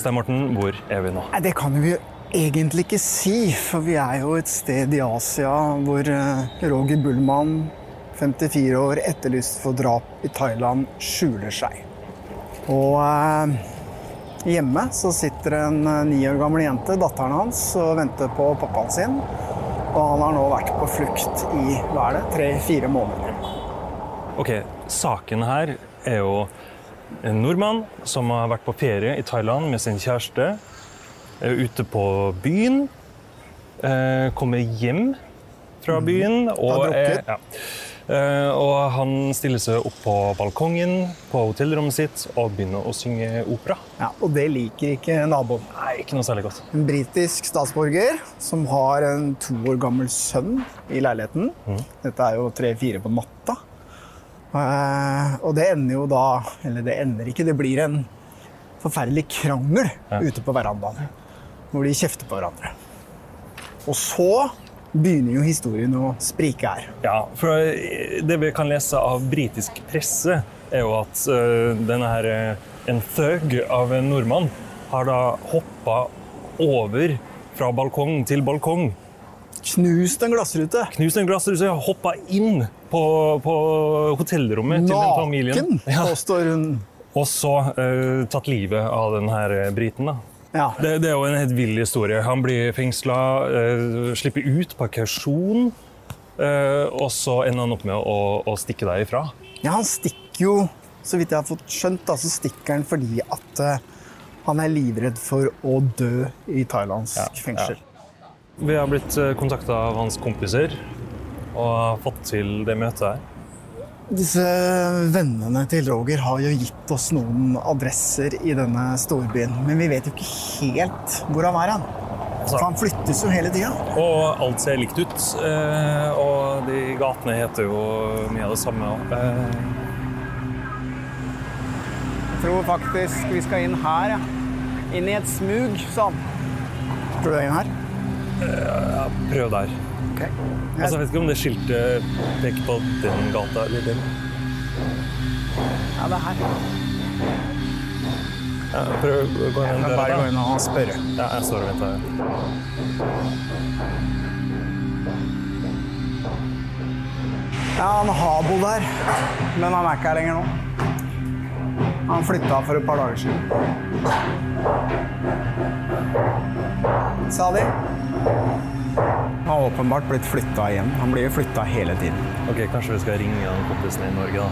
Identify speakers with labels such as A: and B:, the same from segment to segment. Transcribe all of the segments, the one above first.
A: Stein Morten, hvor er vi nå?
B: Nei, det kan vi jo egentlig ikke si, for vi er jo et sted i Asia hvor eh, Roger Bullmann, 54 år, etterlyst for drap i Thailand, skjuler seg. Og eh, hjemme så sitter en eh, ni år gammel jente, datteren hans, og venter på pappaen sin. Og han har nå vært på flukt i hva er det, tre-fire måneder.
A: Ok, Saken her er jo en nordmann som har vært på ferie i Thailand med sin kjæreste. Er ute på byen. Eh, kommer hjem fra byen. Og, er, ja. Eh, og han stiller seg opp på balkongen på hotellrommet sitt og begynner å synge opera.
B: Ja, og det liker ikke naboen.
A: Nei, ikke noe særlig godt.
B: En britisk statsborger som har en to år gammel sønn i leiligheten. Dette er jo tre-fire på natta. Eh, og det ender jo da Eller det ender ikke, det blir en forferdelig krangel ute på verandaen. Hvor de kjefter på hverandre. Og så begynner jo historien å sprike her.
A: Ja, for det vi kan lese av britisk presse, er jo at eh, denne her, eh, en thug av en nordmann har da hoppa over fra balkong til balkong.
B: Knust en glassrute.
A: Knust en glassrute hoppa inn på, på hotellrommet til den familien.
B: Naken, påstår hun.
A: Og så uh, tatt livet av den her eh, briten. da.
B: Ja.
A: Det, det er jo en helt vill historie. Han blir fengsla, uh, slipper ut på kausjon, uh, og så ender han opp med å, å stikke derifra.
B: ja, han stikker jo, så vidt jeg har fått skjønt, da, så stikker han fordi at uh, han er livredd for å dø i thailandsk
A: Ja,
B: fengsel.
A: Vi har blitt kontakta av hans kompiser og har fått til det møtet her.
B: Disse vennene til Roger har jo gitt oss noen adresser i denne storbyen, men vi vet jo ikke helt hvor han er Han. For han flyttes jo hele tida.
A: Og alt ser likt ut. eh, og de gatene heter jo mye av det samme. Eh,
B: Jeg tror faktisk vi skal inn her, ja. Inn i et smug, sa han. Tror du det er inn her?
A: Prøv der.
B: Ok.
A: Altså, jeg vet ikke om det skiltet peker på den gata eller den.
B: Ja, det er her.
A: Ja, prøv å gå
B: Jeg
A: inn døra.
B: bare gå inn og spørre.
A: Ja, jeg står og venter.
B: Ja, han har bodd her, men han er ikke her lenger nå. Han flytta for et par dager siden. Sa de? Han har åpenbart blitt flytta igjen. Han blir jo flytta hele tiden.
A: Ok, Kanskje vi skal ringe den kompisen i Norge, da.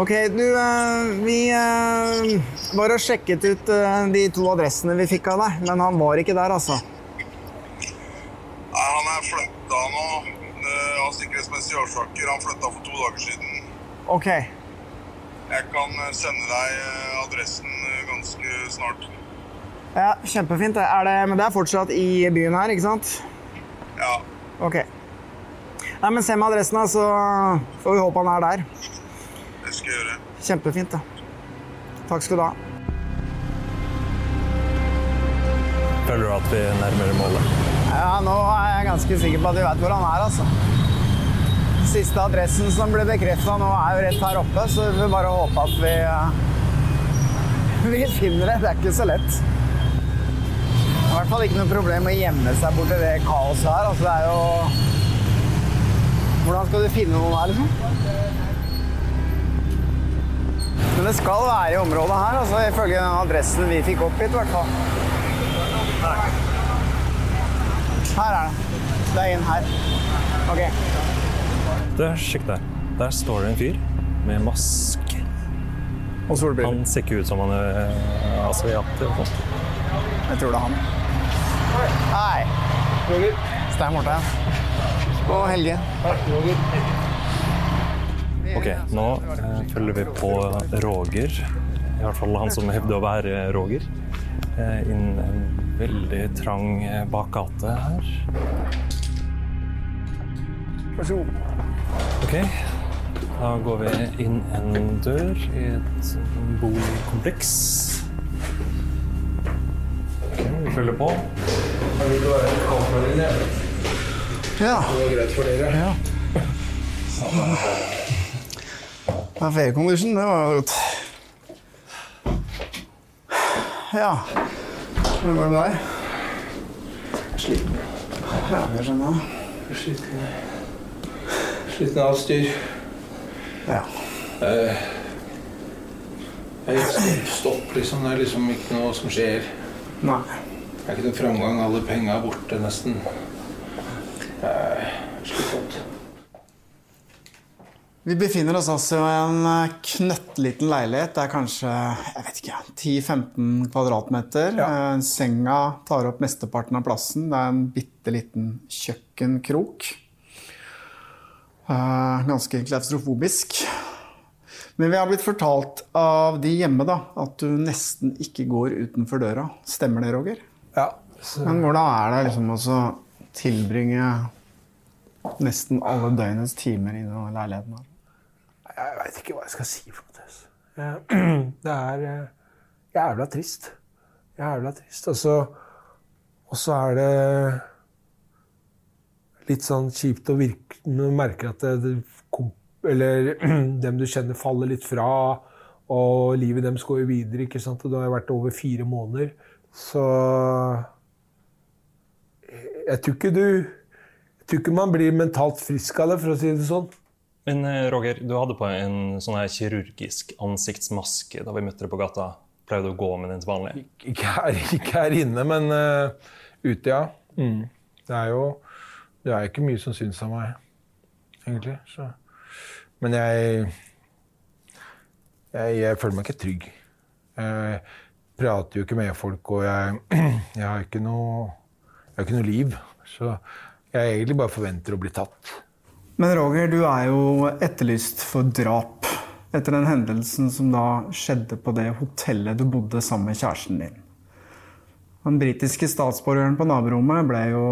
B: Ok, du, eh, vi eh, var og sjekket ut eh, de to adressene vi fikk av deg, men han var ikke der, altså.
C: Nei, han er flytta nå av sikkerhetsmessige årsaker. Han flytta for to dager siden.
B: Ok,
C: Jeg kan eh, sende deg eh, adressen eh, ganske snart.
B: ja, kjempefint. det. Er det, men det er fortsatt i byen her, ikke sant?
C: Ja.
B: Ok. Nei, men send meg adressen, da, så får vi håpe han er der.
C: Det skal jeg gjøre.
B: Kjempefint, da. Takk skal du ha.
A: Føler du at vi nærmer målet?
B: Ja, nå er jeg ganske sikker på at vi vet hvor han er, altså. Siste adressen som ble bekrefta nå, er jo rett her oppe, så vi får bare håpe at vi eh, Vi finner det. Det er ikke så lett. Det hvert fall ikke noe problem å gjemme seg borti det kaoset her. Altså, det er jo Hvordan skal du finne noen her, liksom? Men det skal være i området her, altså, ifølge den adressen vi fikk opp hit, i hvert fall. Her er det. Det er inn her. Ok.
A: Du, sjekk der. Der står det en fyr med maske.
B: Og solbriller.
A: Han ser ikke ut som han er eh, asiat. eller noe.
B: Jeg tror det er han. Hei. Roger. Stein Morten. Og Helge.
A: Ok, nå eh, følger vi på Roger. I hvert fall han som hevder å være Roger. Eh, inn en veldig trang eh, bakgate her.
B: Vær så god.
A: Ok, da går vi inn en dør i et boligkompleks. Ok, vi følger på.
B: Ja.
D: Det var greit for dere.
B: ja. Det er feriecondition, det var godt. Ja. Hvordan går det med deg?
E: Sliten.
B: Ja, jeg skjønner.
E: Sliten, sliten av avstyr. styr.
B: Ja.
E: Jeg er helt stopp, stopp, liksom. Det er liksom ikke noe som skjer.
B: Nei.
E: Det er ikke noen framgang. Alle penga er borte, nesten. Jeg slitsomt.
B: Vi befinner oss altså i en eh, knøttliten leilighet. Det er kanskje jeg vet ikke, 10-15 kvadratmeter. Ja. Senga tar opp mesteparten av plassen. Det er en bitte liten kjøkkenkrok. Ganske klaustrofobisk. Men vi har blitt fortalt av de hjemme da, at du nesten ikke går utenfor døra. Stemmer det, Roger?
E: Ja. Så,
B: Men hvordan er det liksom å tilbringe nesten alle døgnets timer i denne leiligheten? her?
F: Jeg veit ikke hva jeg skal si. Eh, Det er eh, jævla trist. Jævla trist. Og så er det litt sånn kjipt å virke når du merker at det, det, eller dem du kjenner, faller litt fra, og livet deres går jo videre. ikke sant? Og det har vært over fire måneder. Så jeg tror ikke du Jeg tror ikke man blir mentalt frisk av det, for å si det sånn.
A: Men eh, Roger, du hadde på en sånn her kirurgisk ansiktsmaske da vi møtte deg på gata. Pleide du å gå med den til vanlig?
F: Ikke her, ikke her inne, men uh, ute, ja. Mm. Det er jo Det er ikke mye som syns av meg, egentlig. Så. Men jeg, jeg Jeg føler meg ikke trygg. Jeg prater jo ikke med folk, og jeg, jeg har ikke noe Jeg har ikke noe liv. Så jeg egentlig bare forventer å bli tatt.
B: Men Roger, du er jo etterlyst for drap etter den hendelsen som da skjedde på det hotellet du bodde sammen med kjæresten din. Den britiske statsborgeren på naborommet ble jo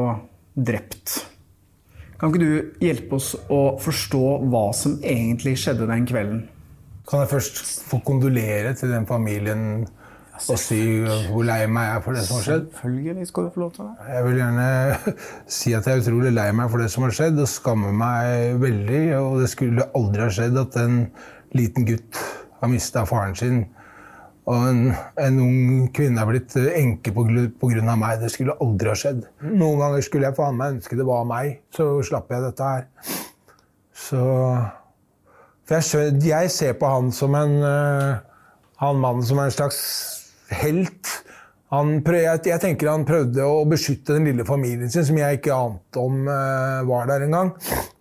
B: drept. Kan ikke du hjelpe oss å forstå hva som egentlig skjedde den kvelden?
F: Kan jeg først få kondolere til den familien og si hvor lei meg jeg er for det som har skjedd?
B: Selvfølgelig skal du få lov til det.
F: Jeg vil gjerne si at jeg er utrolig lei meg for det som har skjedd, og skammer meg veldig. Og det skulle aldri ha skjedd at en liten gutt har mista faren sin, og en, en ung kvinne har blitt enke på, grunn av meg. Det skulle aldri ha skjedd. Noen ganger skulle jeg faen meg ønske det var meg, så slapp jeg dette her. Så jeg, jeg ser på han som en eh, Han mannen som en slags helt. Prøv, jeg, jeg tenker han prøvde å beskytte den lille familien sin, som jeg ikke ante om eh, var der engang.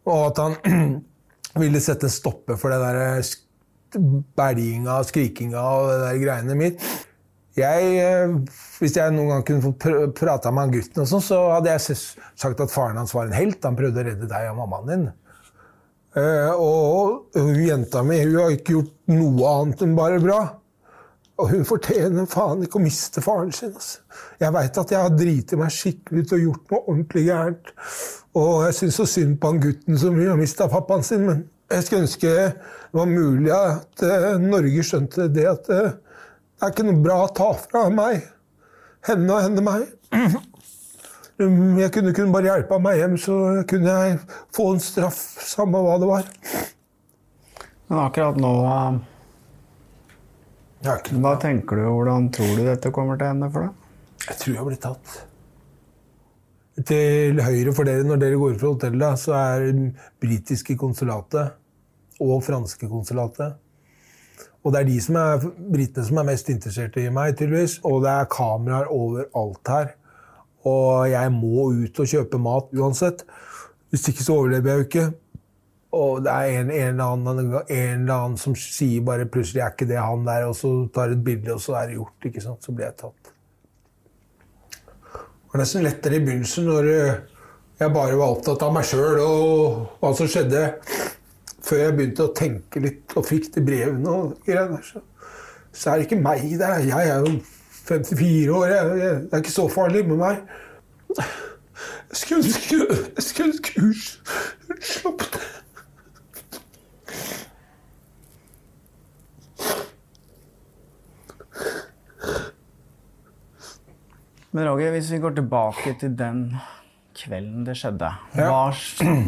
F: Og at han ville sette stopper for det der sk- og skrikinga og det der greiene mitt. Jeg, eh, hvis jeg noen gang kunne få pr prata med han gutten, og sånn, så hadde jeg sagt at faren hans var en helt. Han prøvde å redde deg og mammaen din. Eh, og hun jenta mi hun har ikke gjort noe annet enn bare bra. Og hun fortjener faen ikke å miste faren sin. Altså. Jeg veit at jeg har driti meg skikkelig ut og gjort noe ordentlig gærent. Og jeg syns så synd på han gutten som har mista pappaen sin, men jeg skulle ønske det var mulig at eh, Norge skjønte det at eh, det er ikke noe bra å ta fra meg. Henne og henne meg. Jeg kunne, kunne bare hjelpe meg hjem, så kunne jeg få en straff, samme hva det var.
B: Men akkurat nå,
F: noe-
B: hva tenker du? Hvordan tror du dette kommer til å ende for deg?
F: jeg tror jeg blir tatt. til høyre for dere når dere går fra hotellet, så er det britiske konsulatet og franske konsulatet. Og det er de som er britene som er mest interessert i meg, tydeligvis. Og det er kameraer overalt her. Og jeg må ut og kjøpe mat uansett. Hvis ikke så overlever jeg jo ikke. Og det er en, en, eller annen, en eller annen som sier bare plutselig er ikke det han der, og så tar et bilde, og så er det gjort. ikke sant? Så blir jeg tatt. Det var nesten lettere i begynnelsen når eh, jeg bare var opptatt av meg sjøl og hva som skjedde. Før jeg begynte å tenke litt og fikk de brevene og greier. Så, så er det ikke meg. Det er, jeg er jo 54 år. Jeg, jeg, det er ikke så farlig med meg. Jeg skulle ønske jeg skulle ønske hun slapp det.
B: Men Roger, hvis vi går tilbake til den kvelden det skjedde. Hva,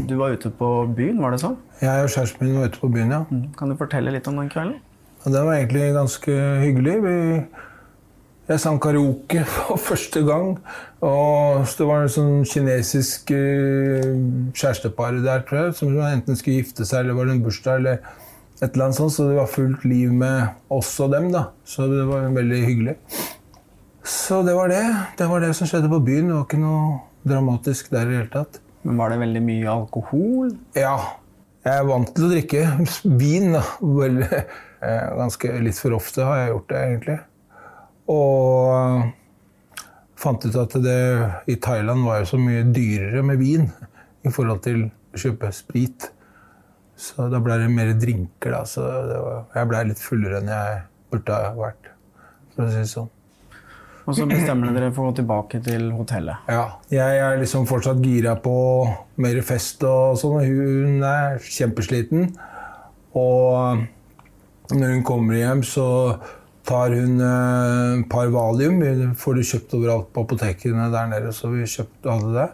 B: du var ute på byen, var det sånn?
F: Jeg og kjæresten min var ute på byen, ja.
B: Kan du fortelle litt om den kvelden?
F: Ja, det var egentlig ganske hyggelig. Vi, jeg sang karaoke for første gang. Og det var en sånn kinesisk uh, kjærestepar der, tror jeg, som enten skulle gifte seg, eller var det en bursdag, eller et eller annet sånt. Så det var fullt liv med oss og dem, da. Så det var veldig hyggelig. Så det var det. Det var det som skjedde på byen. Det var ikke noe dramatisk der i det hele tatt.
B: Men Var det veldig mye alkohol?
F: Ja. Jeg er vant til å drikke vin. da. Eh, ganske litt for ofte har jeg gjort det, egentlig. Og fant ut at det i Thailand var jo så mye dyrere med vin i forhold til å kjøpe sprit. Så da ble det mer drinker, da. Så var, jeg blei litt fullere enn jeg burde ha vært, for å si det sånn.
B: Og så bestemmer dere for å gå tilbake til hotellet.
F: Ja. Jeg er liksom fortsatt gira på mer fest og sånn. Hun er kjempesliten. Og når hun kommer hjem, så tar hun et par valium. Vi får det kjøpt overalt på apotekene der nede, så vi kjøpte hadde det.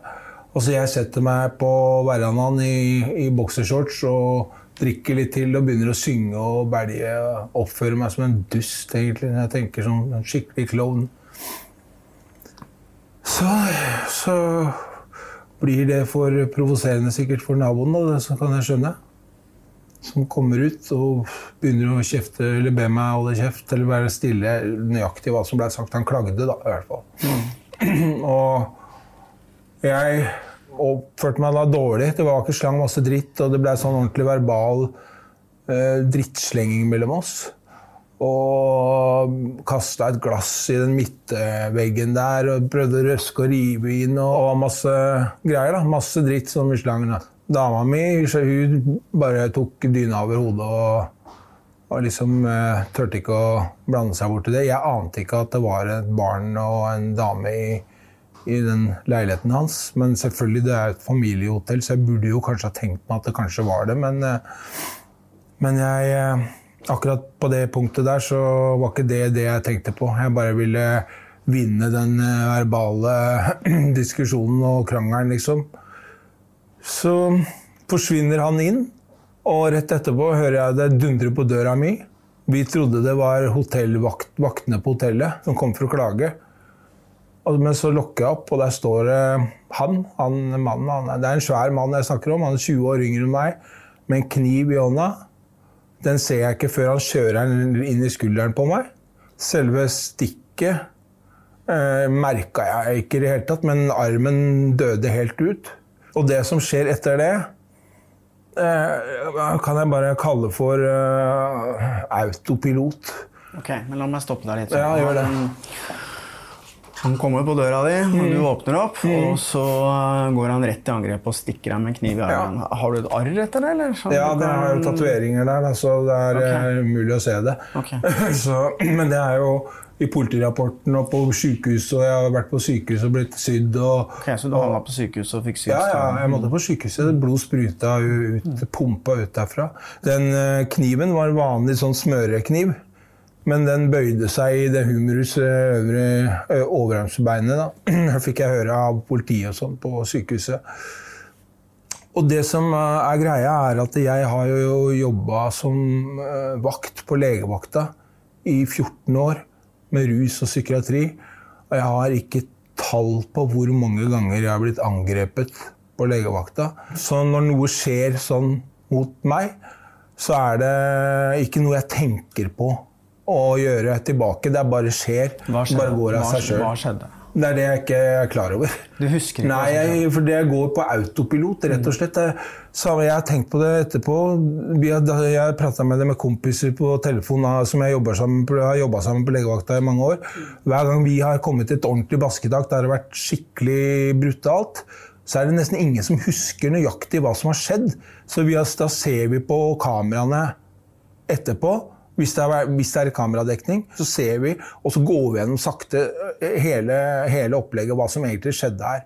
F: Og så jeg setter meg på verandaen i, i boksershorts og drikker litt til og begynner å synge og og Oppfører meg som en dust, egentlig. Jeg tenker som en skikkelig klovn. Så, så blir det for provoserende sikkert for naboen, da, det så kan jeg skjønne. Som kommer ut og begynner å kjefte eller be meg holde kjeft eller være stille. Nøyaktig hva som ble sagt. Han klagde, da, i hvert fall. og jeg oppførte meg da dårlig. Det var ikke slang masse dritt, og det ble sånn ordentlig verbal eh, drittslenging mellom oss og kasta et glass i den midtveggen der og prøvde å røske og rive inn og, og masse greier. da, Masse dritt som slangen. da. Dama mi hun bare tok dyna over hodet og, og liksom eh, turte ikke å blande seg bort i det. Jeg ante ikke at det var et barn og en dame i, i den leiligheten hans. Men selvfølgelig, det er et familiehotell, så jeg burde jo kanskje ha tenkt meg at det kanskje var det. Men, eh, men jeg eh, akkurat på det punktet der så var ikke det det jeg tenkte på. Jeg bare ville vinne den eh, verbale diskusjonen og krangelen, liksom. Så forsvinner han inn, og rett etterpå hører jeg det dundre på døra mi. Vi trodde det var vaktene på hotellet som kom for å klage. Men så lukker jeg opp, og der står han. han mannen, han, det er en svær mann jeg snakker om. Han er 20 år yngre enn meg, med en kniv i hånda. Den ser jeg ikke før han kjører den inn i skulderen på meg. Selve stikket eh, merka jeg ikke i det hele tatt, men armen døde helt ut. Og det som skjer etter det, eh, kan jeg bare kalle for eh, autopilot.
B: Ok, men La meg stoppe deg litt.
F: Ja, gjør det.
B: Han kommer på døra di, og
F: Mm.
B: du åpner opp. Og så går han rett i angrep og stikker deg med kniv i armen. Har du et arr etter det? eller? Sånn
F: Ja, det er jo tatoveringer der, så det er
B: okay.
F: eh, umulig å se det.
B: Okay.
F: Så, men det er jo i politirapporten og på sykehus, og jeg har vært på sykehus og blitt sydd. Og,
B: okay, Så du havna på sykehuset og fikk sydd
F: ja, ja, jeg måtte på sykehuset. Blod spruta ut, pumpa ut derfra. Den eh, kniven var vanlig sånn smørekniv, men den bøyde seg i det humerus eh, øvre overarmsbeinet. da. Fikk jeg høre av politiet og sånn på sykehuset. Og det som eh, er greia, er at jeg har jo jobba som eh, vakt på legevakta i 14 år med rus og psykiatri. Og jeg har ikke tall på hvor mange ganger jeg har blitt angrepet på legevakta. Så når noe skjer sånn mot meg, så er det ikke noe jeg tenker på å gjøre tilbake. Det bare skjer.
B: Hva
F: skjedde? bare går av seg sjøl.
B: Hva skjedde?
F: Det er det jeg ikke er klar over.
B: Du husker ikke
F: Nei, jeg, for det går på autopilot, rett og slett. Det- Så jeg har tenkt på det etterpå. Jeg prata med det med kompiser på telefon som jeg jobber sammen, har jobba sammen på legevakta i mange år. Hver gang vi har kommet til et ordentlig basketak der det har vært skikkelig brutalt, så er det nesten ingen som husker nøyaktig hva som har skjedd. Så vi har, da ser vi på kameraene etterpå. Hvis det, er, hvis det er kameradekning, så ser vi, og så går vi gjennom sakte eh, hele, hele opplegget, hva som egentlig skjedde her.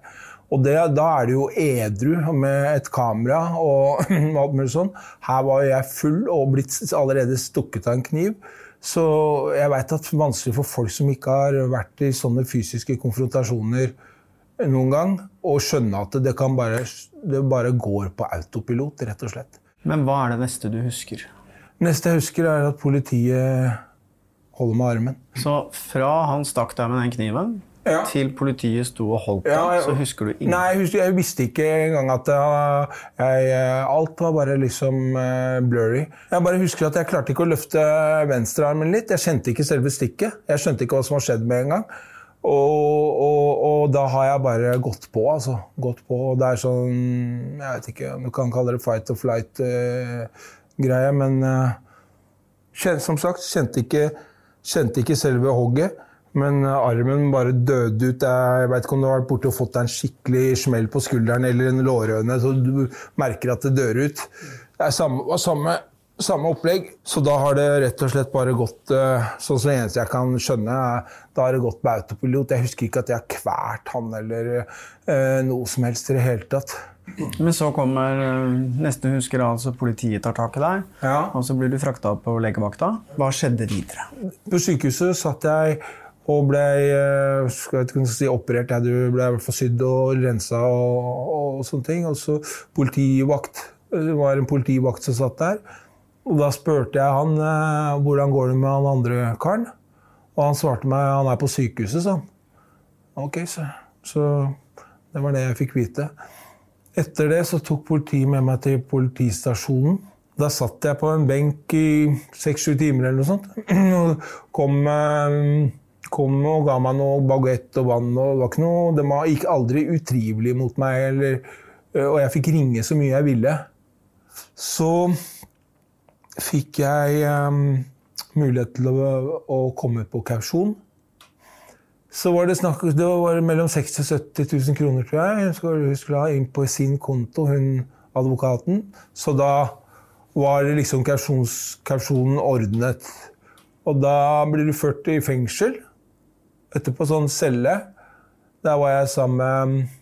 F: Og det, da er det jo edru med et kamera og alt mulig sånn. Her var jeg full og blitt allerede stukket av en kniv. Så jeg veit at det er vanskelig for folk som ikke har vært i sånne fysiske konfrontasjoner noen gang, å skjønne at det, bare, det bare går på autopilot, rett og slett.
B: Men hva er det neste du husker?
F: Neste jeg husker, er at politiet holder med armen.
B: Så fra han stakk deg med den kniven,
F: Ja.
B: til politiet sto og holdt deg,
F: Ja, jeg-
B: så husker du ingenting?
F: Nei, jeg, husker, jeg visste ikke engang at jeg, jeg, alt var bare liksom eh, blurry. Jeg bare husker at jeg klarte ikke å løfte venstrearmen litt. Jeg kjente ikke selve stikket. Jeg skjønte ikke hva som har skjedd med en gang. Og, og, og da har jeg bare gått på, altså. Gått på. Og det er sånn Jeg vet ikke om du kan kalle det fight or flight-greie, men eh, kjen- som sagt, kjente ikke, kjente ikke selve hogget. Men eh, armen bare døde ut. Jeg vet ikke om du har vært borte og fått deg en skikkelig smell på skulderen eller en lårhøne, så du merker at det dør ut. Det er samme, samme, samme opplegg. Så da har det rett og slett bare gått eh, sånn som det eneste jeg kan skjønne, da har det gått på autopilot. Jeg husker ikke at jeg har kvært han eller eh, noe som helst i det hele tatt.
B: Men så kommer øh, neste husker altså politiet tar tak i deg,
F: Ja.
B: og så blir du frakta på legevakta. Hva skjedde videre?
F: På sykehuset satt jeg og ble eh, skal jeg ikke si, operert. Jeg ble i hvert fall sydd og rensa og, og sånne ting. Og så politivakt. Det var en politivakt som satt der. Og da spurte jeg han eh, hvordan går det med han andre karen. Og han svarte meg han er på sykehuset, sa han. Ok, så, så det var det jeg fikk vite. Etter det så tok politiet med meg til politistasjonen. Da satt jeg på en benk i seks-sju timer eller noe sånt. Og kom, eh, kom og ga meg noe bagett og vann. Og det var ikke noe, de ikke aldri utrivelige mot meg. Eller, eh, og jeg fikk ringe så mye jeg ville. Så fikk jeg um, mulighet til å, å komme på kausjon. Så var det snakk det var mellom 60 og 70 000 kroner, tror jeg. Hun skulle, hun skulle ha inn på sin konto, hun advokaten. Så da var liksom kausjonen ordnet. Og da blir du ført i fengsel. Etterpå sånn celle. Der var jeg sammen med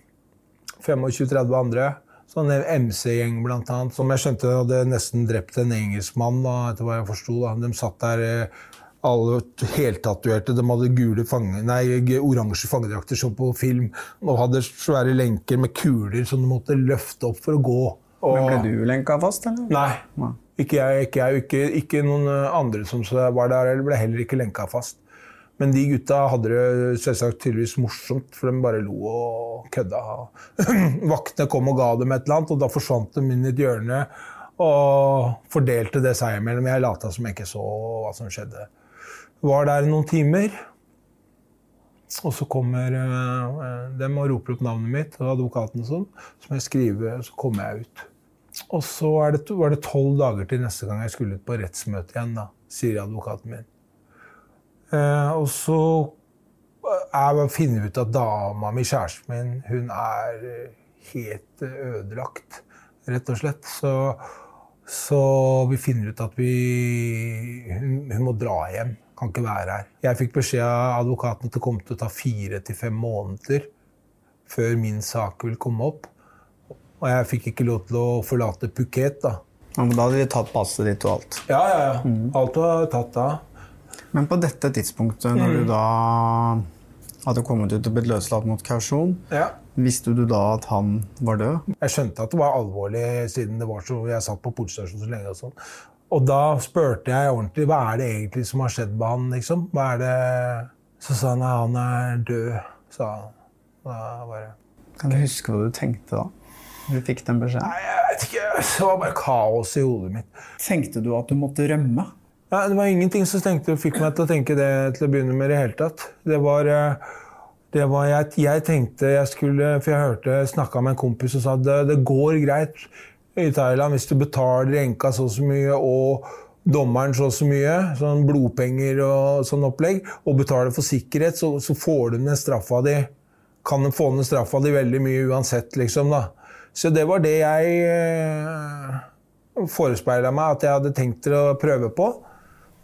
F: 25-30 andre. Sånn en MC-gjeng, blant annet. Som jeg skjønte hadde nesten drept en engelskmann, da, etter hva jeg forsto. De satt der eh, alle heltatuerte. De hadde gule fange, nei, oransje fangedrakter som på film. Og hadde svære lenker med kuler som de måtte løfte opp for å gå. Og,
B: Men ble du lenka fast, eller?
F: Nei. Ikke jeg, ikke jeg, ikke, ikke noen eh, andre som var der, eller ble heller ikke lenka fast. Men de gutta hadde det selvsagt tydeligvis morsomt, for de bare lo og kødda. Vaktene kom og ga dem et eller annet, og da forsvant de inn i et hjørne og fordelte det seg imellom. Jeg lata som jeg ikke så hva som skjedde. Var der noen timer, og så kommer uh, dem og roper opp navnet mitt og advokaten og sånn. Så må jeg skrive, og så kommer jeg ut. Og så det, var det tolv dager til neste gang jeg skulle ut på rettsmøte igjen, da, sier advokaten min. Eh, og så jeg finner vi ut at dama mi, kjæresten min, hun er eh, helt eh, ødelagt, rett og slett. Så, så vi finner ut at vi hun, hun må dra hjem. Kan ikke være her. Jeg fikk beskjed av advokaten at det kom til å ta fire til fem måneder før min sak ville komme opp. Og jeg fikk ikke lov til å forlate Phuket, da.
B: Ja, men da hadde de tatt passet ditt og alt.
F: Ja, ja, ja. Alt var tatt da.
B: Men på dette tidspunktet, når
F: Mm.
B: du da hadde kommet ut og blitt løslatt mot kausjon,
F: Ja.
B: visste du da at han var død?
F: Jeg skjønte at det var alvorlig, siden det var så, jeg satt på politistasjonen så lenge. Og sånn. Og da spurte jeg ordentlig hva er det egentlig som har skjedd med han. liksom? Hva er det? Så sa han at han er død. sa han. Da bare
B: Kan du huske hva du tenkte da? Du fikk den beskjeden?
F: Nei, jeg vet ikke. Det var bare kaos i hodet mitt.
B: Tenkte du at du måtte rømme?
F: Ja, det var ingenting som tenkte, fikk meg til å tenke det til å begynne med i det hele tatt. Det var, eh, det var jeg, jeg tenkte jeg skulle For jeg hørte snakka med en kompis og sa at det, det går greit i Thailand hvis du betaler enka så og så mye og dommeren så og så mye, sånn blodpenger og sånn opplegg, og betaler for sikkerhet, så, så får du ned straffa di. Kan du få ned straffa di veldig mye uansett, liksom, da. Så det var det jeg eh, forespeila meg at jeg hadde tenkt å prøve på.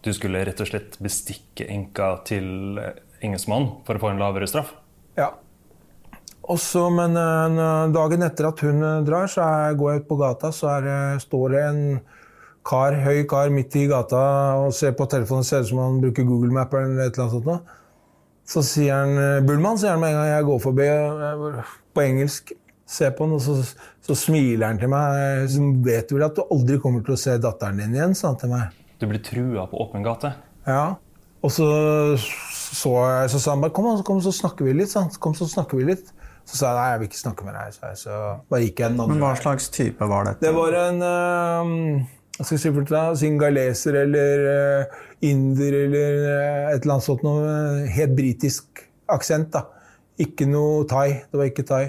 A: Du skulle rett og slett bestikke enka til engelskmannen for å få en lavere straff?
F: Ja. Og så, men eh, dagen etter at hun eh, drar, så går jeg ut på gata, så er, det- står det en kar, høy kar midt i gata og ser på telefonen. Ser ut som han bruker Google Map eller et eller annet sånt. Så sier han eh, 'Bullmann', sier han med en gang jeg går forbi. På engelsk. Ser på han, og så, så smiler han til meg. Så vet du vel at du aldri kommer til å se datteren din igjen, sa han til meg.
A: Du blir trua på åpen gate?
F: Ja. Og så, så, jeg- så sa han bare 'kom, kom, så snakker vi litt'. sant? Kom, så snakker vi litt. Så sa jeg nei, jeg vil ikke snakke med deg. Så, jeg. Så bare gikk jeg den andre
B: Men hva slags type var dette?
F: Det var en uh, hva skal jeg si for deg, Singaleser eller uh, inder eller eh, et eller annet sånt noe. eh, Helt britisk aksent, da. Ikke noe thai. Det var ikke thai.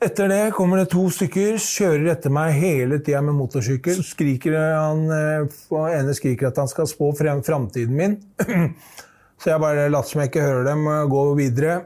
F: Etter det kommer det to stykker, kjører etter meg hele tida med motorsykkel. Så skriker han, ene skriker at han skal spå frem framtiden min. Så jeg bare later som jeg ikke hører dem, og går videre.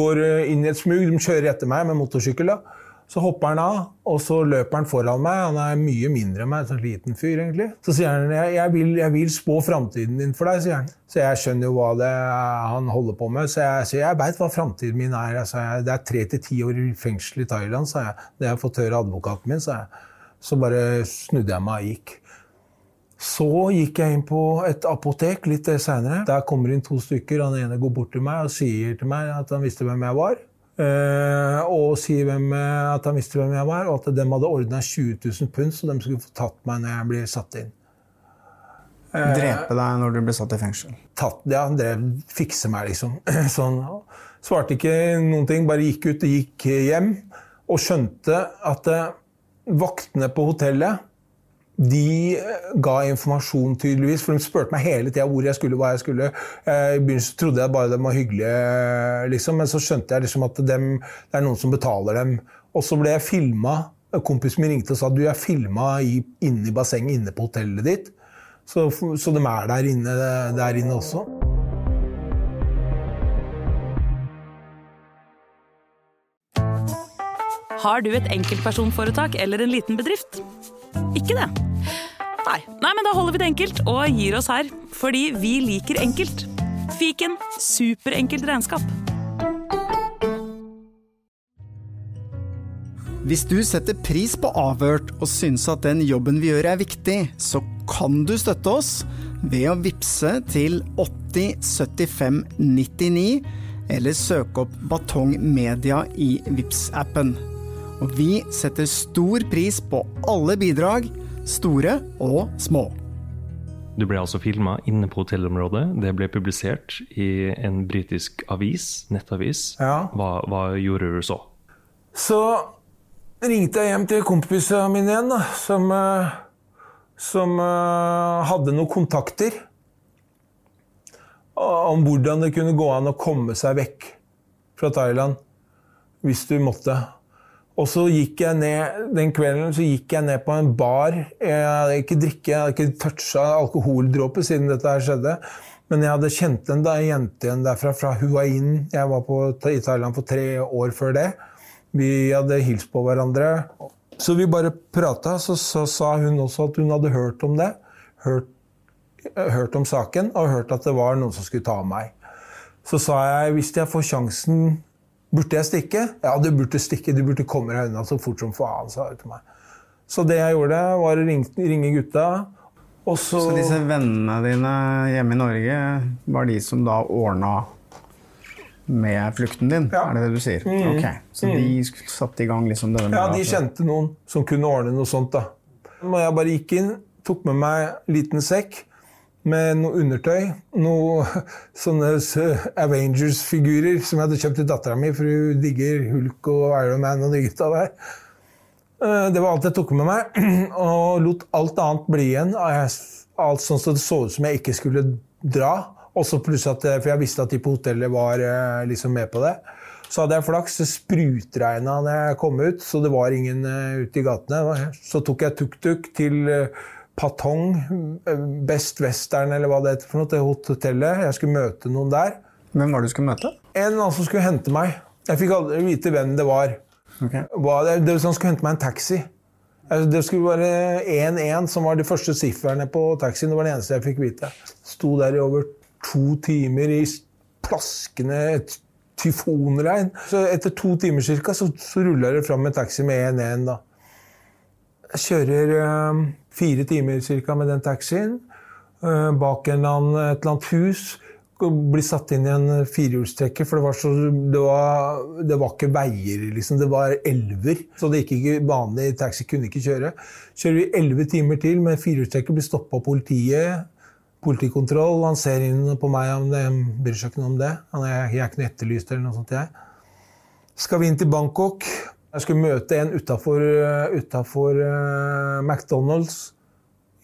F: Går eh, inn i et smug. De kjører etter meg med motorsykkel. da. Så hopper han av, og så løper han foran meg. Han er mye mindre enn meg, en sånn liten fyr, egentlig. Så sier han jeg, jeg, vil, jeg vil spå framtiden din for deg, sier han. Så jeg skjønner jo hva det er han holder på med. Så jeg sier jeg veit hva framtiden min er. Jeg det er tre til ti år i fengsel i Thailand, sa jeg. Det har jeg fått høre advokaten min, sa jeg. Så bare snudde jeg meg og gikk. Så gikk jeg inn på et apotek litt seinere. Der kommer inn to stykker. Han ene går bort til meg og sier til meg at han visste hvem jeg var. Eh, og sier hvem, eh, at han visste hvem jeg var, og at de hadde ordna 20 000 pund, så de skulle få tatt meg når jeg blir satt inn.
B: Drepe deg når du ble satt i fengsel?
F: Tatt, ja, han drev fikse meg, liksom. Sånn. Svarte ikke noen ting, bare gikk ut og gikk hjem. Og skjønte at eh, vaktene på hotellet de eh, ga informasjon, tydeligvis, for de spurte meg hele tida hvor jeg skulle, hva jeg skulle. Eh, I begynnelsen trodde jeg bare de var hyggelige, liksom, men så skjønte jeg liksom at dem, det er noen som betaler dem. Og så ble jeg filma. Kompisen min ringte og sa du er filma inne i bassenget inne på hotellet ditt. Så, så de er der inne, der inne også.
G: Har du et enkeltpersonforetak eller en liten bedrift? Ikke det? Nei. Nei, men da holder vi det enkelt og gir oss her. Fordi vi liker enkelt. Fiken superenkelt regnskap.
H: Hvis du setter pris på Avhørt og syns at den jobben vi gjør er viktig, så kan du støtte oss ved å vippse til 8075 99, eller søke opp Batong Media i vips appen Og vi setter stor pris på alle bidrag, store og små.
A: Du ble altså filma inne på hotellområdet. Det ble publisert i en britisk avis, nettavis.
F: Ja.
A: Hva, hva gjorde du så?
F: Så ringte jeg hjem til kompisene mine igjen, da, som, eh, som uh, hadde noen kontakter om hvordan det kunne gå an å komme seg vekk fra Thailand hvis du måtte. Og så gikk jeg ned den kvelden så gikk jeg ned på en bar. Jeg hadde ikke drikke, jeg hadde ikke toucha alkoholdråper siden dette her skjedde. Men jeg hadde kjent en jente igjen derfra, fra Huain. Jeg var på, i Thailand for tre år før det. Vi hadde hilst på hverandre. Så vi bare prata, så, så sa hun også at hun hadde hørt om det. Hørt, hørt om saken, og hørt at det var noen som skulle ta meg. Så sa jeg hvis jeg får sjansen Burde jeg stikke? Ja, du burde stikke. Du burde komme deg unna så fort som faen, sa hun til meg. Så det jeg gjorde, var å ringe, gutta. Og så,
B: Så disse vennene dine hjemme i Norge var de som da ordna med flukten din? Ja. Er det det du sier?
F: Mm.
B: Ok, Så
F: Mm.
B: de satte i gang liksom denne
F: Ja, de kjente noen som kunne ordne noe sånt. da. Og jeg bare gikk inn, tok med meg en liten sekk med noe undertøy. Noe sånne Avengers-figurer som jeg hadde kjøpt til dattera mi, for hun digger Hulk og Iron Man og de gutta der. Eh, Det var alt jeg tok med meg, og lot alt annet bli igjen. Alt sånn som det så ut som jeg ikke skulle dra. Også pluss at, eh, For jeg visste at de på hotellet var eh, liksom med på det. Så hadde jeg flaks, det sprutregna når jeg kom ut, så det var ingen ute i gatene. Så tok jeg tuk-tuk til Patong, eh, Best Western eller hva det heter for noe, til hotellet. Jeg skulle møte noen der.
H: Hvem var det du skulle møte?
F: En eller annen som skulle hente meg. Jeg fikk aldri vite hvem det var. Okay. det, det var sånn, Han skulle hente meg en taxi. Altså, Det skulle være 1-1 som var de første sifrene på taxien. Det var det eneste jeg fikk vite. Sto der i over to timer i plaskende tyfonregn. Så etter to timer cirka, så, så ruller det fram en taxi med 1-1. da. Jeg kjører eh, fire timer cirka med den taxien. eh, bak eller annen, et eller annet hus. Blir satt inn i en firehjulstrekker, for det var, så, det, var, det var ikke veier, liksom. Det var elver. Så det gikk ikke vanlig taxi kunne ikke kjøre. Kjører vi elleve timer til med firehjulstrekker, blir stoppa av politiet. Politikontroll. Han ser inn på meg, om det bryr seg ikke noe om det. Han er, jeg er ikke noe etterlyst eller noe sånt. jeg. Skal vi inn til Bangkok? Jeg skulle møte en utafor McDonald's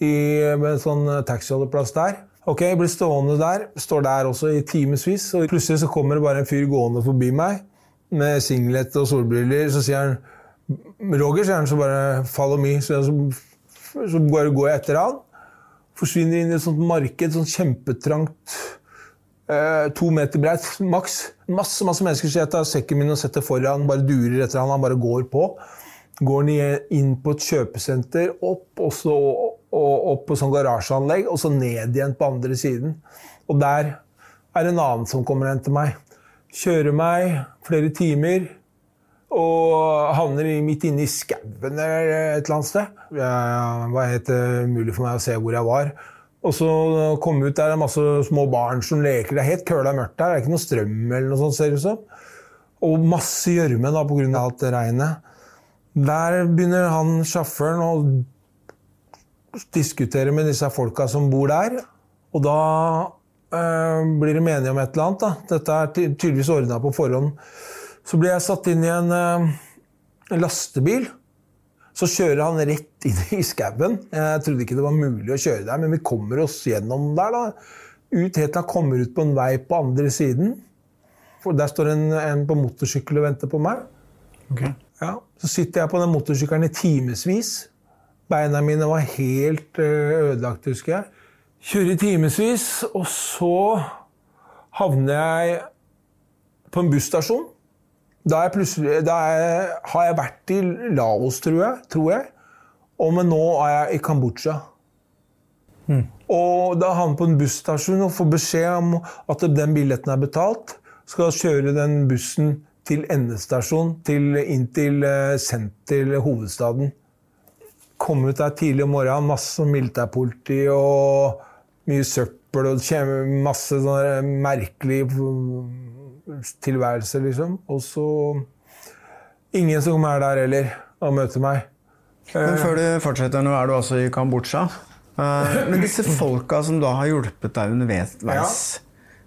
F: i en sånn taxiholdeplass der. Ok, jeg blir stående der. Står der også i timevis. Og plutselig så kommer det bare en fyr gående forbi meg med singlet og solbriller. Så sier han Roger, sier han, så bare 'follow me'. Så, så, så går jeg etter han. Forsvinner inn i et sånt marked, sånn kjempetrangt eh, to meter breit, maks. Masse masse mennesker, så jeg tar sekken min og setter foran, bare durer etter han, han bare går på. Går ned, inn på et kjøpesenter, opp, og så opp på sånn garasjeanlegg, og så ned igjen på andre siden. Og der er en annen som kommer hen til meg. Kjører meg flere timer og havner midt inne i skauen et eller annet sted. Det var helt umulig for meg å se hvor jeg var. Og så kom jeg ut der, det er masse små barn som leker. Det er helt køla mørkt der. Det er ikke noe strøm eller noe sånt, ser det ut som. Og masse gjørme av alt det regnet. Der begynner han sjåføren å diskutere med disse folka som bor der. Og da øh, blir de enige om et eller annet. Da. Dette er tydeligvis ordna på forhånd. Så blir jeg satt inn i en, øh, lastebil. Så kjører han rett inn i skauen. Jeg trodde ikke det var mulig å kjøre der, men vi kommer oss gjennom der. da. Ut helt til han kommer ut på en vei på andre siden. For Der står en, en på motorsykkel og venter på meg. Ja, så sitter jeg på den motorsykkelen i timevis. Beina mine var helt eh, ødelagt, husker jeg. Kjører i timevis, og så havner jeg på en busstasjon. Da, jeg da jeg, har jeg vært i Laos, tror jeg. Tror jeg. Og men nå er jeg i Kambodsja. Og da havner han på en busstasjon og får beskjed om at den billetten er betalt. Skal kjøre den bussen til endestasjon, til, inn til eh, senter, hovedstaden. Kom ut der tidlig om morgenen, masse militærpoliti og mye søppel og masse sånne merkelig tilværelse, liksom. Og så Ingen som er der heller og møter meg.
H: Men før du fortsetter, nå er du altså i Kambodsja. Eh, Men disse folka som da har hjulpet deg underveis,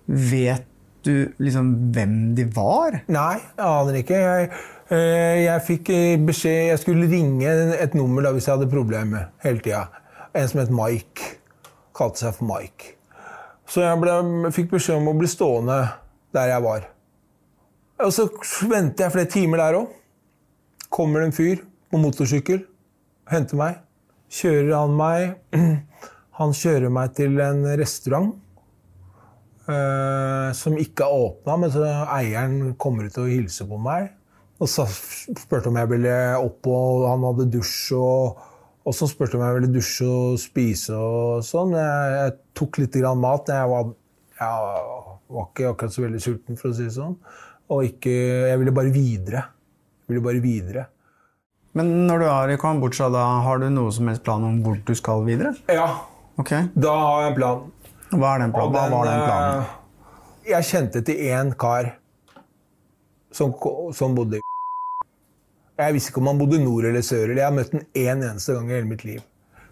H: vet du liksom hvem de var?
F: Nei, jeg aner ikke. Jeg, eh, jeg fikk eh, beskjed Jeg skulle ringe et nummer da hvis jeg hadde problemer hele tida. En som het Mike. Kalte seg for Mike. Så jeg ble, fikk beskjed om å bli stående der jeg var. Og så venter jeg flere timer der òg. Kommer det en fyr på motorsykkel, henter meg. Kjører han meg Han kjører meg til en restaurant eh, som ikke er åpna, men så eieren kommer ut og hilser på meg. Og så spurte om jeg ville opp, og han hadde dusj. Og, og så spurte om jeg ville dusje og spise og sånn. Jeg, jeg tok litt grann mat. Jeg var, jeg var ikke akkurat så veldig sulten, for å si det sånn. Og ikke, jeg ville bare videre. Jeg ville bare videre.
H: Men når du er i Kambodsja, da har du noe som helst plan om hvor du skal videre?
F: Ja.
H: Okay.
F: Da har jeg en plan.
H: Hva er den planen?
F: Den,
H: Hva var den planen?
F: eh, Jeg kjente til én kar som, som bodde i Jeg visste ikke om han bodde nord eller sør. eller Jeg har møtt den én eneste gang i hele mitt liv.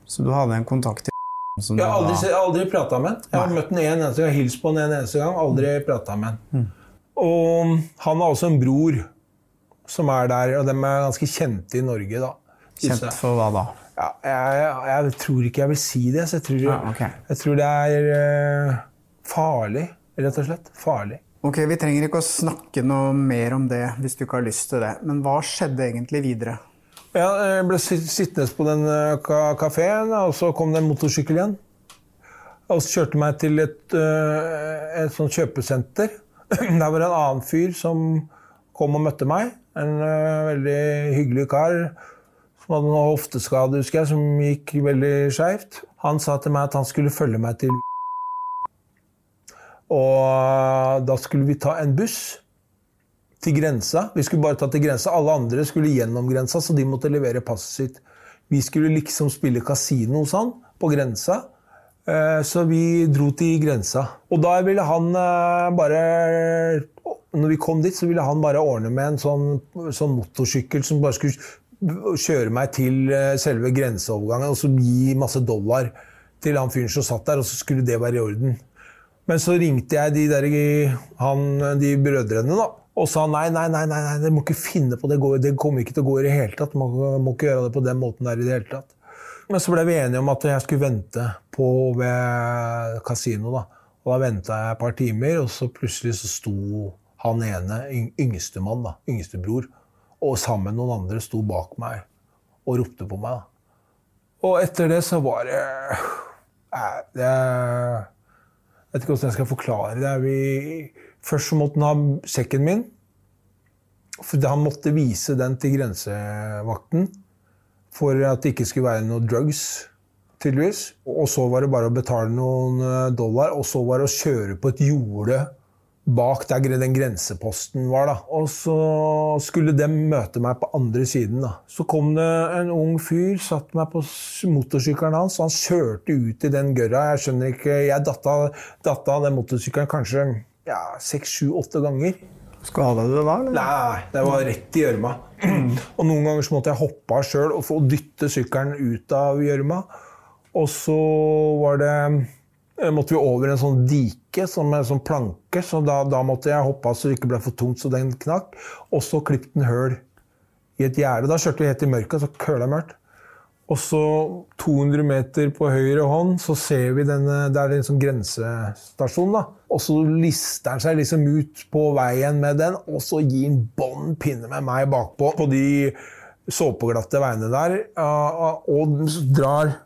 H: Så du hadde en kontakt som
F: Jeg har aldri,
H: da-
F: aldri prata med han. Jeg har møtt han en eneste gang, hilst på han en eneste gang. Aldri prata med han. Og han har også en bror som er der, og de er ganske kjente i Norge, da.
H: Kjent for hva da?
F: Ja, jeg, jeg tror ikke jeg vil si det. Så jeg, tror,
H: ah, okay.
F: jeg tror det er uh, farlig, rett og slett. Farlig.
H: Ok, Vi trenger ikke å snakke noe mer om det hvis du ikke har lyst til det. Men hva skjedde egentlig videre?
F: Ja, jeg ble sittende på den eh, kafeen, og så kom det en motorsykkel igjen. Og så kjørte meg til et, eh, et sånt kjøpesenter. Der var det en annen fyr som kom og møtte meg. En eh, veldig hyggelig kar som hadde noe hofteskade, husker jeg, som gikk veldig skeivt. Han sa til meg at han skulle følge meg til Og eh, da skulle vi ta en buss til grensa. Vi skulle bare ta til grensa. Alle andre skulle gjennom grensa, så de måtte levere passet sitt. Vi skulle liksom spille kasino hos han på grensa. Eh, Så vi dro til grensa. Og da ville han eh, bare Når vi kom dit, så ville han bare ordne med en sånn, sånn motorsykkel som bare skulle kjøre meg til eh, selve grenseovergangen og så gi masse dollar til han fyren som satt der, og så skulle det være i orden. Men så ringte jeg de, der, han, de brødrene da, og sa nei, nei, nei, nei, nei, dere må ikke finne på det. Det kommer ikke til å gå i det hele tatt. Man må ikke gjøre det på den måten der i det hele tatt. Men så ble vi enige om at jeg skulle vente på ved kasino. da. Og da venta jeg et par timer, og så plutselig så sto han ene, yng- yngstemann, da, yngstebror, og sammen med noen andre sto bak meg og ropte på meg. da. Og etter det så var det Nei, det Jeg vet ikke hvordan jeg skal forklare det. Vi, først så måtte han ha sekken min. For han måtte vise den til grensevakten for at det ikke skulle være noe drugs, tydeligvis. Og så var det bare å betale noen eh, dollar, og så var det å kjøre på et jorde bak der den grenseposten var. da. Og så skulle de møte meg på andre siden. da. Så kom det en ung fyr, satte meg på motorsykkelen hans, og han kjørte ut i den gørra. Jeg skjønner ikke, jeg datt av, den motorsykkelen kanskje ja, seks, sju, åtte ganger.
H: Skada du deg da? eller?
F: Nei, det var rett i gjørma. Og noen ganger så måtte jeg hoppe av sjøl og få dytte sykkelen ut av gjørma. Og så var det måtte vi over en sånn dike som en sånn planke, så da, da måtte jeg hoppe av så det ikke ble for tungt så den knakk. Og så klippet den høl i et gjerde. Da kjørte vi helt i mørket, så køla mørkt. Og så 200 meter på høyre hånd så ser vi denne, det er en sånn grensestasjon. da. Og så lister han seg liksom ut på veien med den, og så gir han bånn pinne med meg bakpå på de såpeglatte veiene der, og drar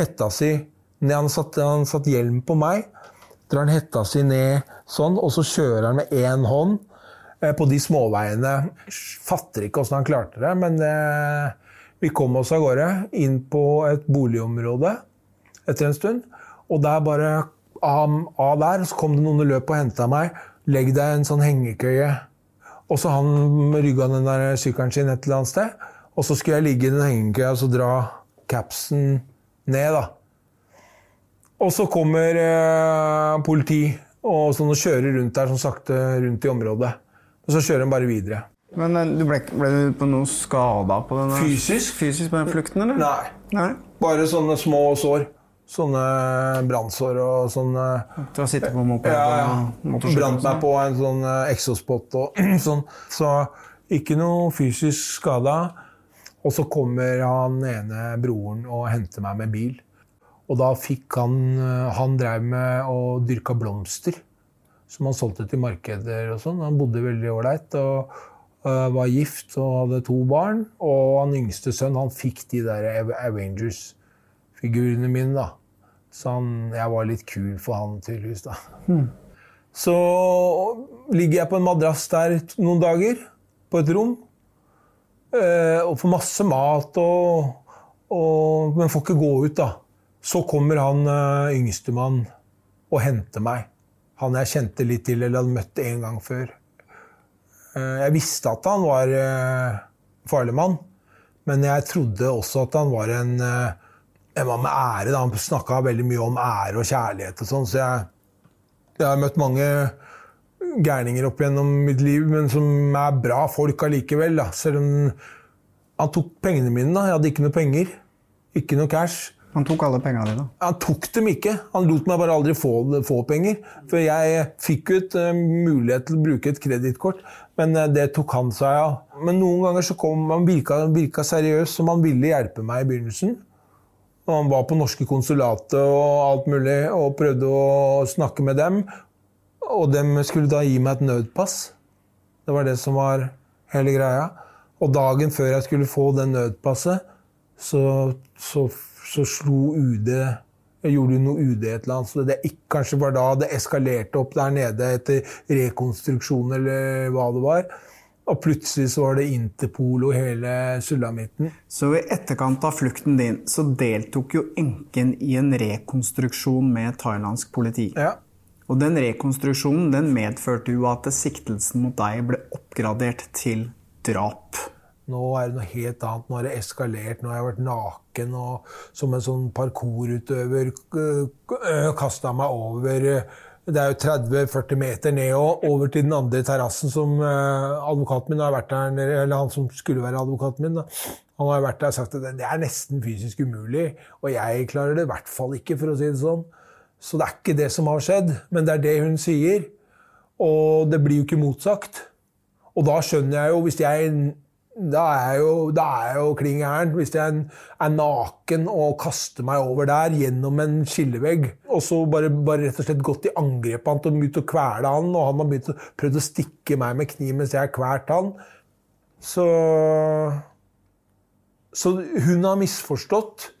F: hetta si. Han satt, han satt hjelm på meg. Drar han hetta si ned sånn, og så kjører han med én hånd eh, på de småveiene. Fatter ikke åssen han klarte det, men eh, vi kom oss av gårde inn på et boligområde etter en stund. Og der bare av, der så kom det noen og løp og henta meg. Legg deg en sånn hengekøye. Og så han rygga den der sykkelen sin et eller annet sted. Og så skulle jeg ligge i den hengekøya og så dra capsen ned, da. Og så kommer eh, politi og, sånn, og kjører rundt der sånn sakte rundt i området. Og så kjører de bare videre.
H: Men eh, du ble, ble du på noe skada på den?
F: Fysisk?
H: Fysisk på den flukten, eller?
F: Nei.
H: Nei.
F: Bare sånne små sår. Sånne brannsår og sånne
H: Du har sittet på moped
F: Ja, ja.
H: og?
F: Brant meg på en sånn eh, exospot og sånn. Så ikke noe fysisk skada. Og så kommer han ene broren og henter meg med bil. Og da fikk han eh, Han drev med og dyrka blomster. Som han solgte til markeder og sånn. Han bodde veldig ålreit. Og eh, var gift og hadde to barn. Og han yngste sønn han fikk de der Avengers-figurene mine. da. Så han, jeg var litt kul for han, tydeligvis. da. Så ligger jeg på en madrass der noen dager, på et rom. eh, Og får masse mat, og, og, men får ikke gå ut, da. Så kommer han uh, yngstemann og henter meg. Han jeg kjente litt til, eller hadde møtt en gang før. Uh, Jeg visste at han var uh, farlig mann, men jeg trodde også at han var en, eh, en mann med ære. Da. Han snakka veldig mye om ære og kjærlighet og sånn, så jeg, jeg har møtt mange gærninger opp gjennom mitt liv, men som er bra folk allikevel. Da. Selv om han tok pengene mine. da. Jeg hadde ikke noe penger. Ikke noe cash.
B: Han tok alle pengene dine.
F: Han tok dem ikke. Han lot meg bare aldri få, få penger. For jeg fikk et uh, mulighet til å bruke et kredittkort, men uh, det tok han seg av. Men noen ganger så kom han virka, virka seriøs, som han ville hjelpe meg i begynnelsen. Og han var på norske konsulatet og alt mulig og prøvde å snakke med dem. Og de skulle da gi meg et nødpass. Det var det som var hele greia. Og dagen før jeg skulle få det nødpasset, så, så så slo UD gjorde noe UD et eller annet, så det ikke, Kanskje var da det eskalerte opp der nede etter rekonstruksjon eller hva det var. Og plutselig så var det Interpol og hele sulamitten.
B: Så i etterkant av flukten din så deltok jo enken i en rekonstruksjon med thailandsk politi.
F: Ja.
B: Og den rekonstruksjonen den medførte jo at siktelsen mot deg ble oppgradert til drap.
F: Nå er det noe helt annet. Nå har det eskalert. Nå har jeg vært naken og som en sånn parkourutøver kasta meg over Det er jo 30-40 meter ned og over til den andre terrassen som advokaten min har vært der, eller han som skulle være advokaten min. Da. Han har vært der og sagt at det er nesten fysisk umulig, og jeg klarer det i hvert fall ikke, for å si det sånn. Så det er ikke det som har skjedd, men det er det hun sier. Og det blir jo ikke motsagt. Og da skjønner jeg jo, hvis jeg da er jeg jo, da er jeg jo kling gæren. Hvis jeg er naken og kaster meg over der gjennom en skillevegg, og så bare, bare rett og slett gått i angrep på han og å kvele han, og han har begynt å prøvd å stikke meg med kniv mens jeg har kvalt han, så Så hun har misforstått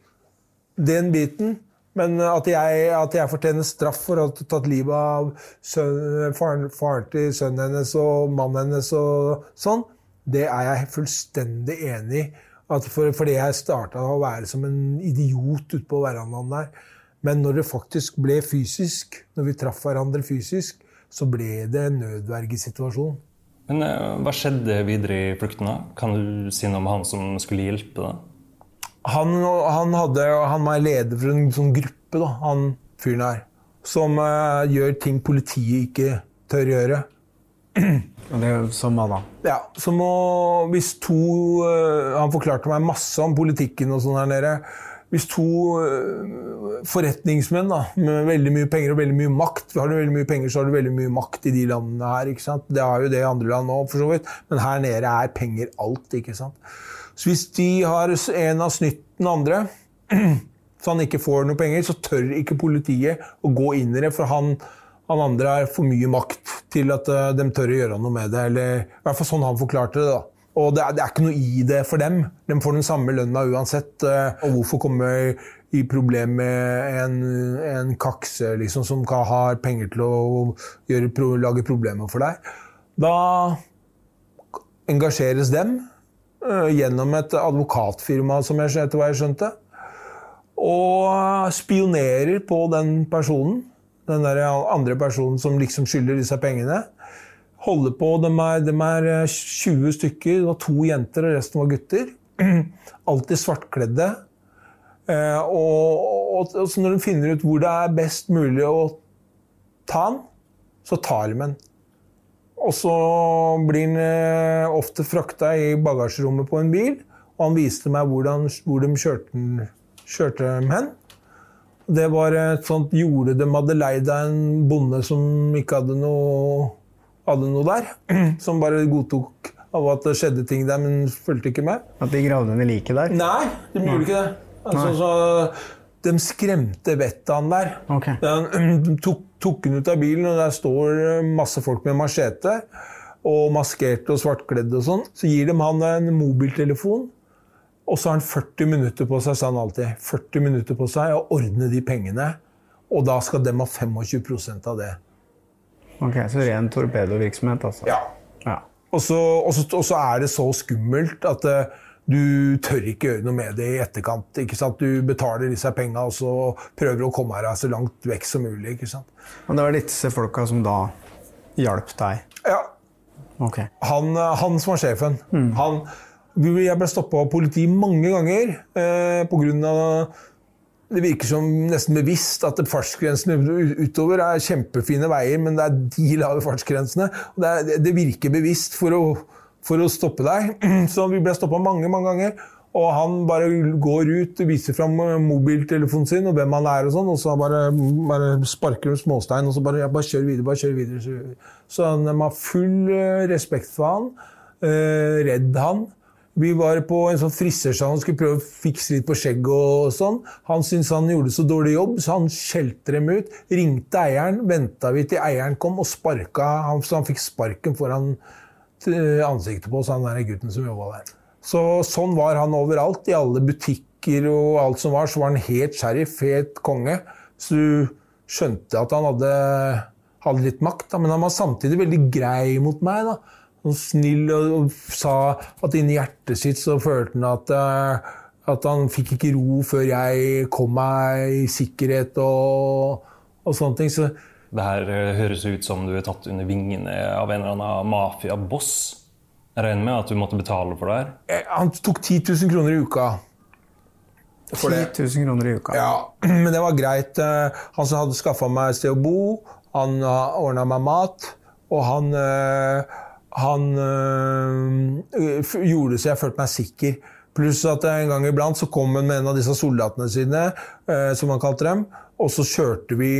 F: den biten. Men at jeg, at jeg fortjener straff for å ha tatt livet av søn, faren, faren til sønnen hennes og mannen hennes og sånn, det er jeg fullstendig enig i. For, fordi jeg starta å være som en idiot ute på verandaen der. Men når det faktisk ble fysisk, når vi traff hverandre fysisk, så ble det en nødvergesituasjon.
A: Men Hva skjedde videre i flukten? da? Kan du si noe om han som skulle hjelpe deg?
F: Han, han, hadde, han var leder for en sånn gruppe, da, han fyren her. Som uh, gjør ting politiet ikke tør gjøre.
B: Det Som hva da?
F: Ja, som å Hvis to uh, Han forklarte meg masse om politikken og sånn her nede. Hvis to uh, forretningsmenn da, med veldig mye penger og veldig mye makt Har du veldig mye penger, så har du veldig mye makt i de landene her. ikke sant? Det har jo det i andre land òg, for så vidt. Men her nede er penger alt. ikke sant? Så hvis de har en av snytt den andre, så han ikke får noe penger, så tør ikke politiet å gå inn i det. For han, han andre har for mye makt til at uh, de tør å gjøre noe med det. Eller i hvert fall sånn han forklarte det. da. Og det er, det er, ikke noe i det for dem. De får den samme lønna uansett. Uh, og hvorfor komme i problem med en, en kakse liksom, som har penger til å gjøre, lage problemer for deg? Da engasjeres dem uh, gjennom et advokatfirma, som jeg, etter hva jeg skjønte. Og spionerer på den personen den der andre personen som liksom skylder disse pengene. Holder på, de er, de er 20 stykker, det var to jenter og resten var gutter. Alltid svartkledde. Eh, og, og, og når de finner ut hvor det er best mulig å ta den, så tar de den. Og så blir den eh, ofte frakta i bagasjerommet på en bil, og han viste meg hvordan, hvor de kjørte, kjørte dem hen. Det var et sånt gjorde de hadde leid av en bonde som ikke hadde noe, hadde noe der. Som bare godtok av at det skjedde ting der, men fulgte ikke med.
B: At de gravde ned liket der?
F: Nei, de gjorde ikke det. Altså, så, de skremte vettet av han der.
B: Okay.
F: De tok, tok han ut av bilen, og der står masse folk med machete. Og maskerte og svartkledde og sånn. Så gir de han en mobiltelefon. Og så har han 40 minutter på seg, sa han alltid. 40 minutter på seg å ordne de pengene. Og da skal de ha 25% av det.
B: Ok, Så ren torpedovirksomhet, altså?
F: Ja.
B: ja.
F: Og, så, og, så, og, så, er det så skummelt at uh, du tør ikke gjøre noe med det i etterkant. ikke sant? Du betaler disse penga og så prøver å komme deg så langt vekk som mulig. ikke sant?
B: Og det var disse folka som da hjalp deg?
F: Ja.
B: Okay.
F: Han, han som var sjefen. Mm. Han jeg ble stoppa av politi mange ganger eh, pga. Det virker som nesten bevisst at fartsgrensene utover er kjempefine veier, men det er de lave fartsgrensene. Det, er, det virker bevisst for å, for å, stoppe deg. Så vi ble stoppa mange mange ganger. Og han bare går ut viser fram mobiltelefonen sin og hvem han er, og sånn, og så bare, bare sparker han småstein og så bare, bare kjør videre. bare kjør videre. Så de har full eh, respekt for han, eh, redd han. Vi var på en sånn frisørsalong og skulle prøve å fikse litt på skjegget. og sånn. Han syntes han gjorde så dårlig jobb, så han skjelte dem ut. Ringte eieren, venta vi til eieren kom og sparka ham, så han fikk sparken foran eh, ansiktet på oss, han der gutten som jobba der. Så sånn var han overalt. I alle butikker og alt som var, så var han helt sheriff, helt konge. Så du skjønte at han hadde, hadde litt makt, da. men han var samtidig veldig grei mot meg. da. Sånn snill og, og sa at inni hjertet sitt så følte han at, eh, at han fikk ikke ro før jeg kom meg i sikkerhet og, og sånne ting. Så
A: Det her eh, høres ut som du er tatt under vingene av en eller annen mafiaboss. Jeg regner med at du måtte betale for det her?
F: eh, han tok 10 000 kroner i uka.
B: 10 000 kroner i uka.
F: Ja, men det var greit. Han som hadde skaffa meg et sted å bo, han ordna meg mat, og han han øh, gjorde så jeg følte meg sikker. Pluss at en gang iblant så kom han med en av disse soldatene sine, øh, som han kalte dem, og så kjørte vi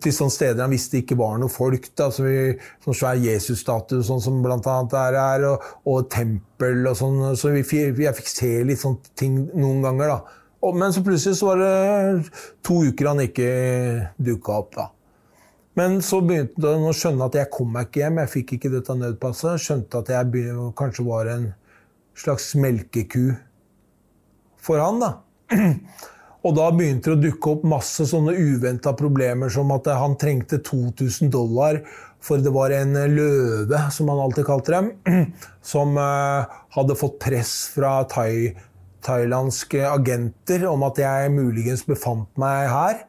F: til sånne steder han visste ikke var noe folk. Da, som, vi, som svær Jesus-statue sånn som blant annet er, og, og tempel og sånn. Så vi, jeg fikk se litt sånne ting noen ganger. da. Og, men så plutselig så var det to uker han ikke dukka opp. da. Men så begynte han å skjønne at jeg kom meg ikke hjem. Jeg fikk ikke dette nødpasset. Skjønte at jeg kanskje var en slags melkeku for han. da. Og da begynte det å dukke opp masse sånne uventa problemer, som at han trengte 2000 dollar, for det var en løve, som han alltid kalte dem, som eh, hadde fått press fra thai, thailandske agenter om at jeg muligens befant meg her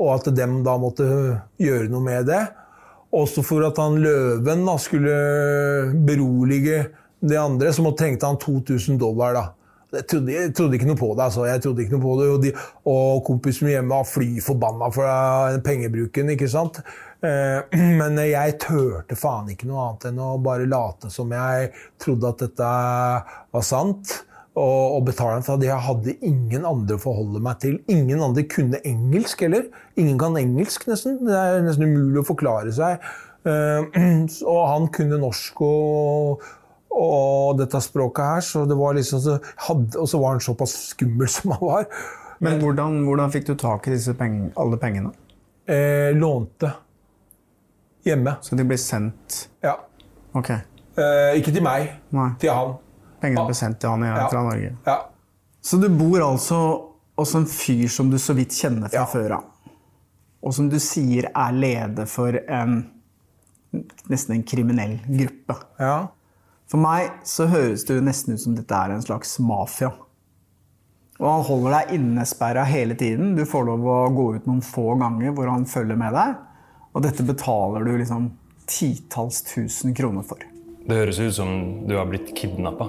F: og at de da måtte gjøre noe med det. Også for at han løven da skulle berolige de andre, så trengte han 2000 dollar. da. Jeg trodde, jeg trodde ikke noe på det. altså. Jeg trodde ikke noe på det, Og, de, og kompisen min hjemme var fly forbanna for pengebruken. ikke sant? Eh, Men jeg tørte faen ikke noe annet enn å bare late som jeg trodde at dette var sant. Og, og betale for at jeg hadde ingen andre å forholde meg til. Ingen andre kunne engelsk heller. Ingen kan engelsk, nesten. Det er nesten umulig å forklare seg. Eh, Og han kunne norsk og, og dette språket her, så det var liksom så hadde, Og så var han såpass skummel som han var.
B: Men hvordan, hvordan fikk du tak i disse peng, alle pengene?
F: Eh, lånte hjemme.
B: Så de ble sendt
F: Ja.
B: Ok.
F: Eh, ikke til meg,
B: Nei.
F: til han.
B: Pengene ble sendt til han jeg
F: Ja.
B: fra Norge.
F: Ja.
B: Så du bor altså hos en fyr som du så vidt kjenner fra
F: Ja.
B: før av. Og som du sier er leder for en nesten en kriminell gruppe.
F: ja.
B: For meg så høres det jo nesten ut som dette er en slags mafia. Og han holder deg innesperra hele tiden. Du får lov å gå ut noen få ganger hvor han følger med deg. Og dette betaler du liksom titalls tusen kroner for.
A: Det høres ut som du har blitt kidnappa.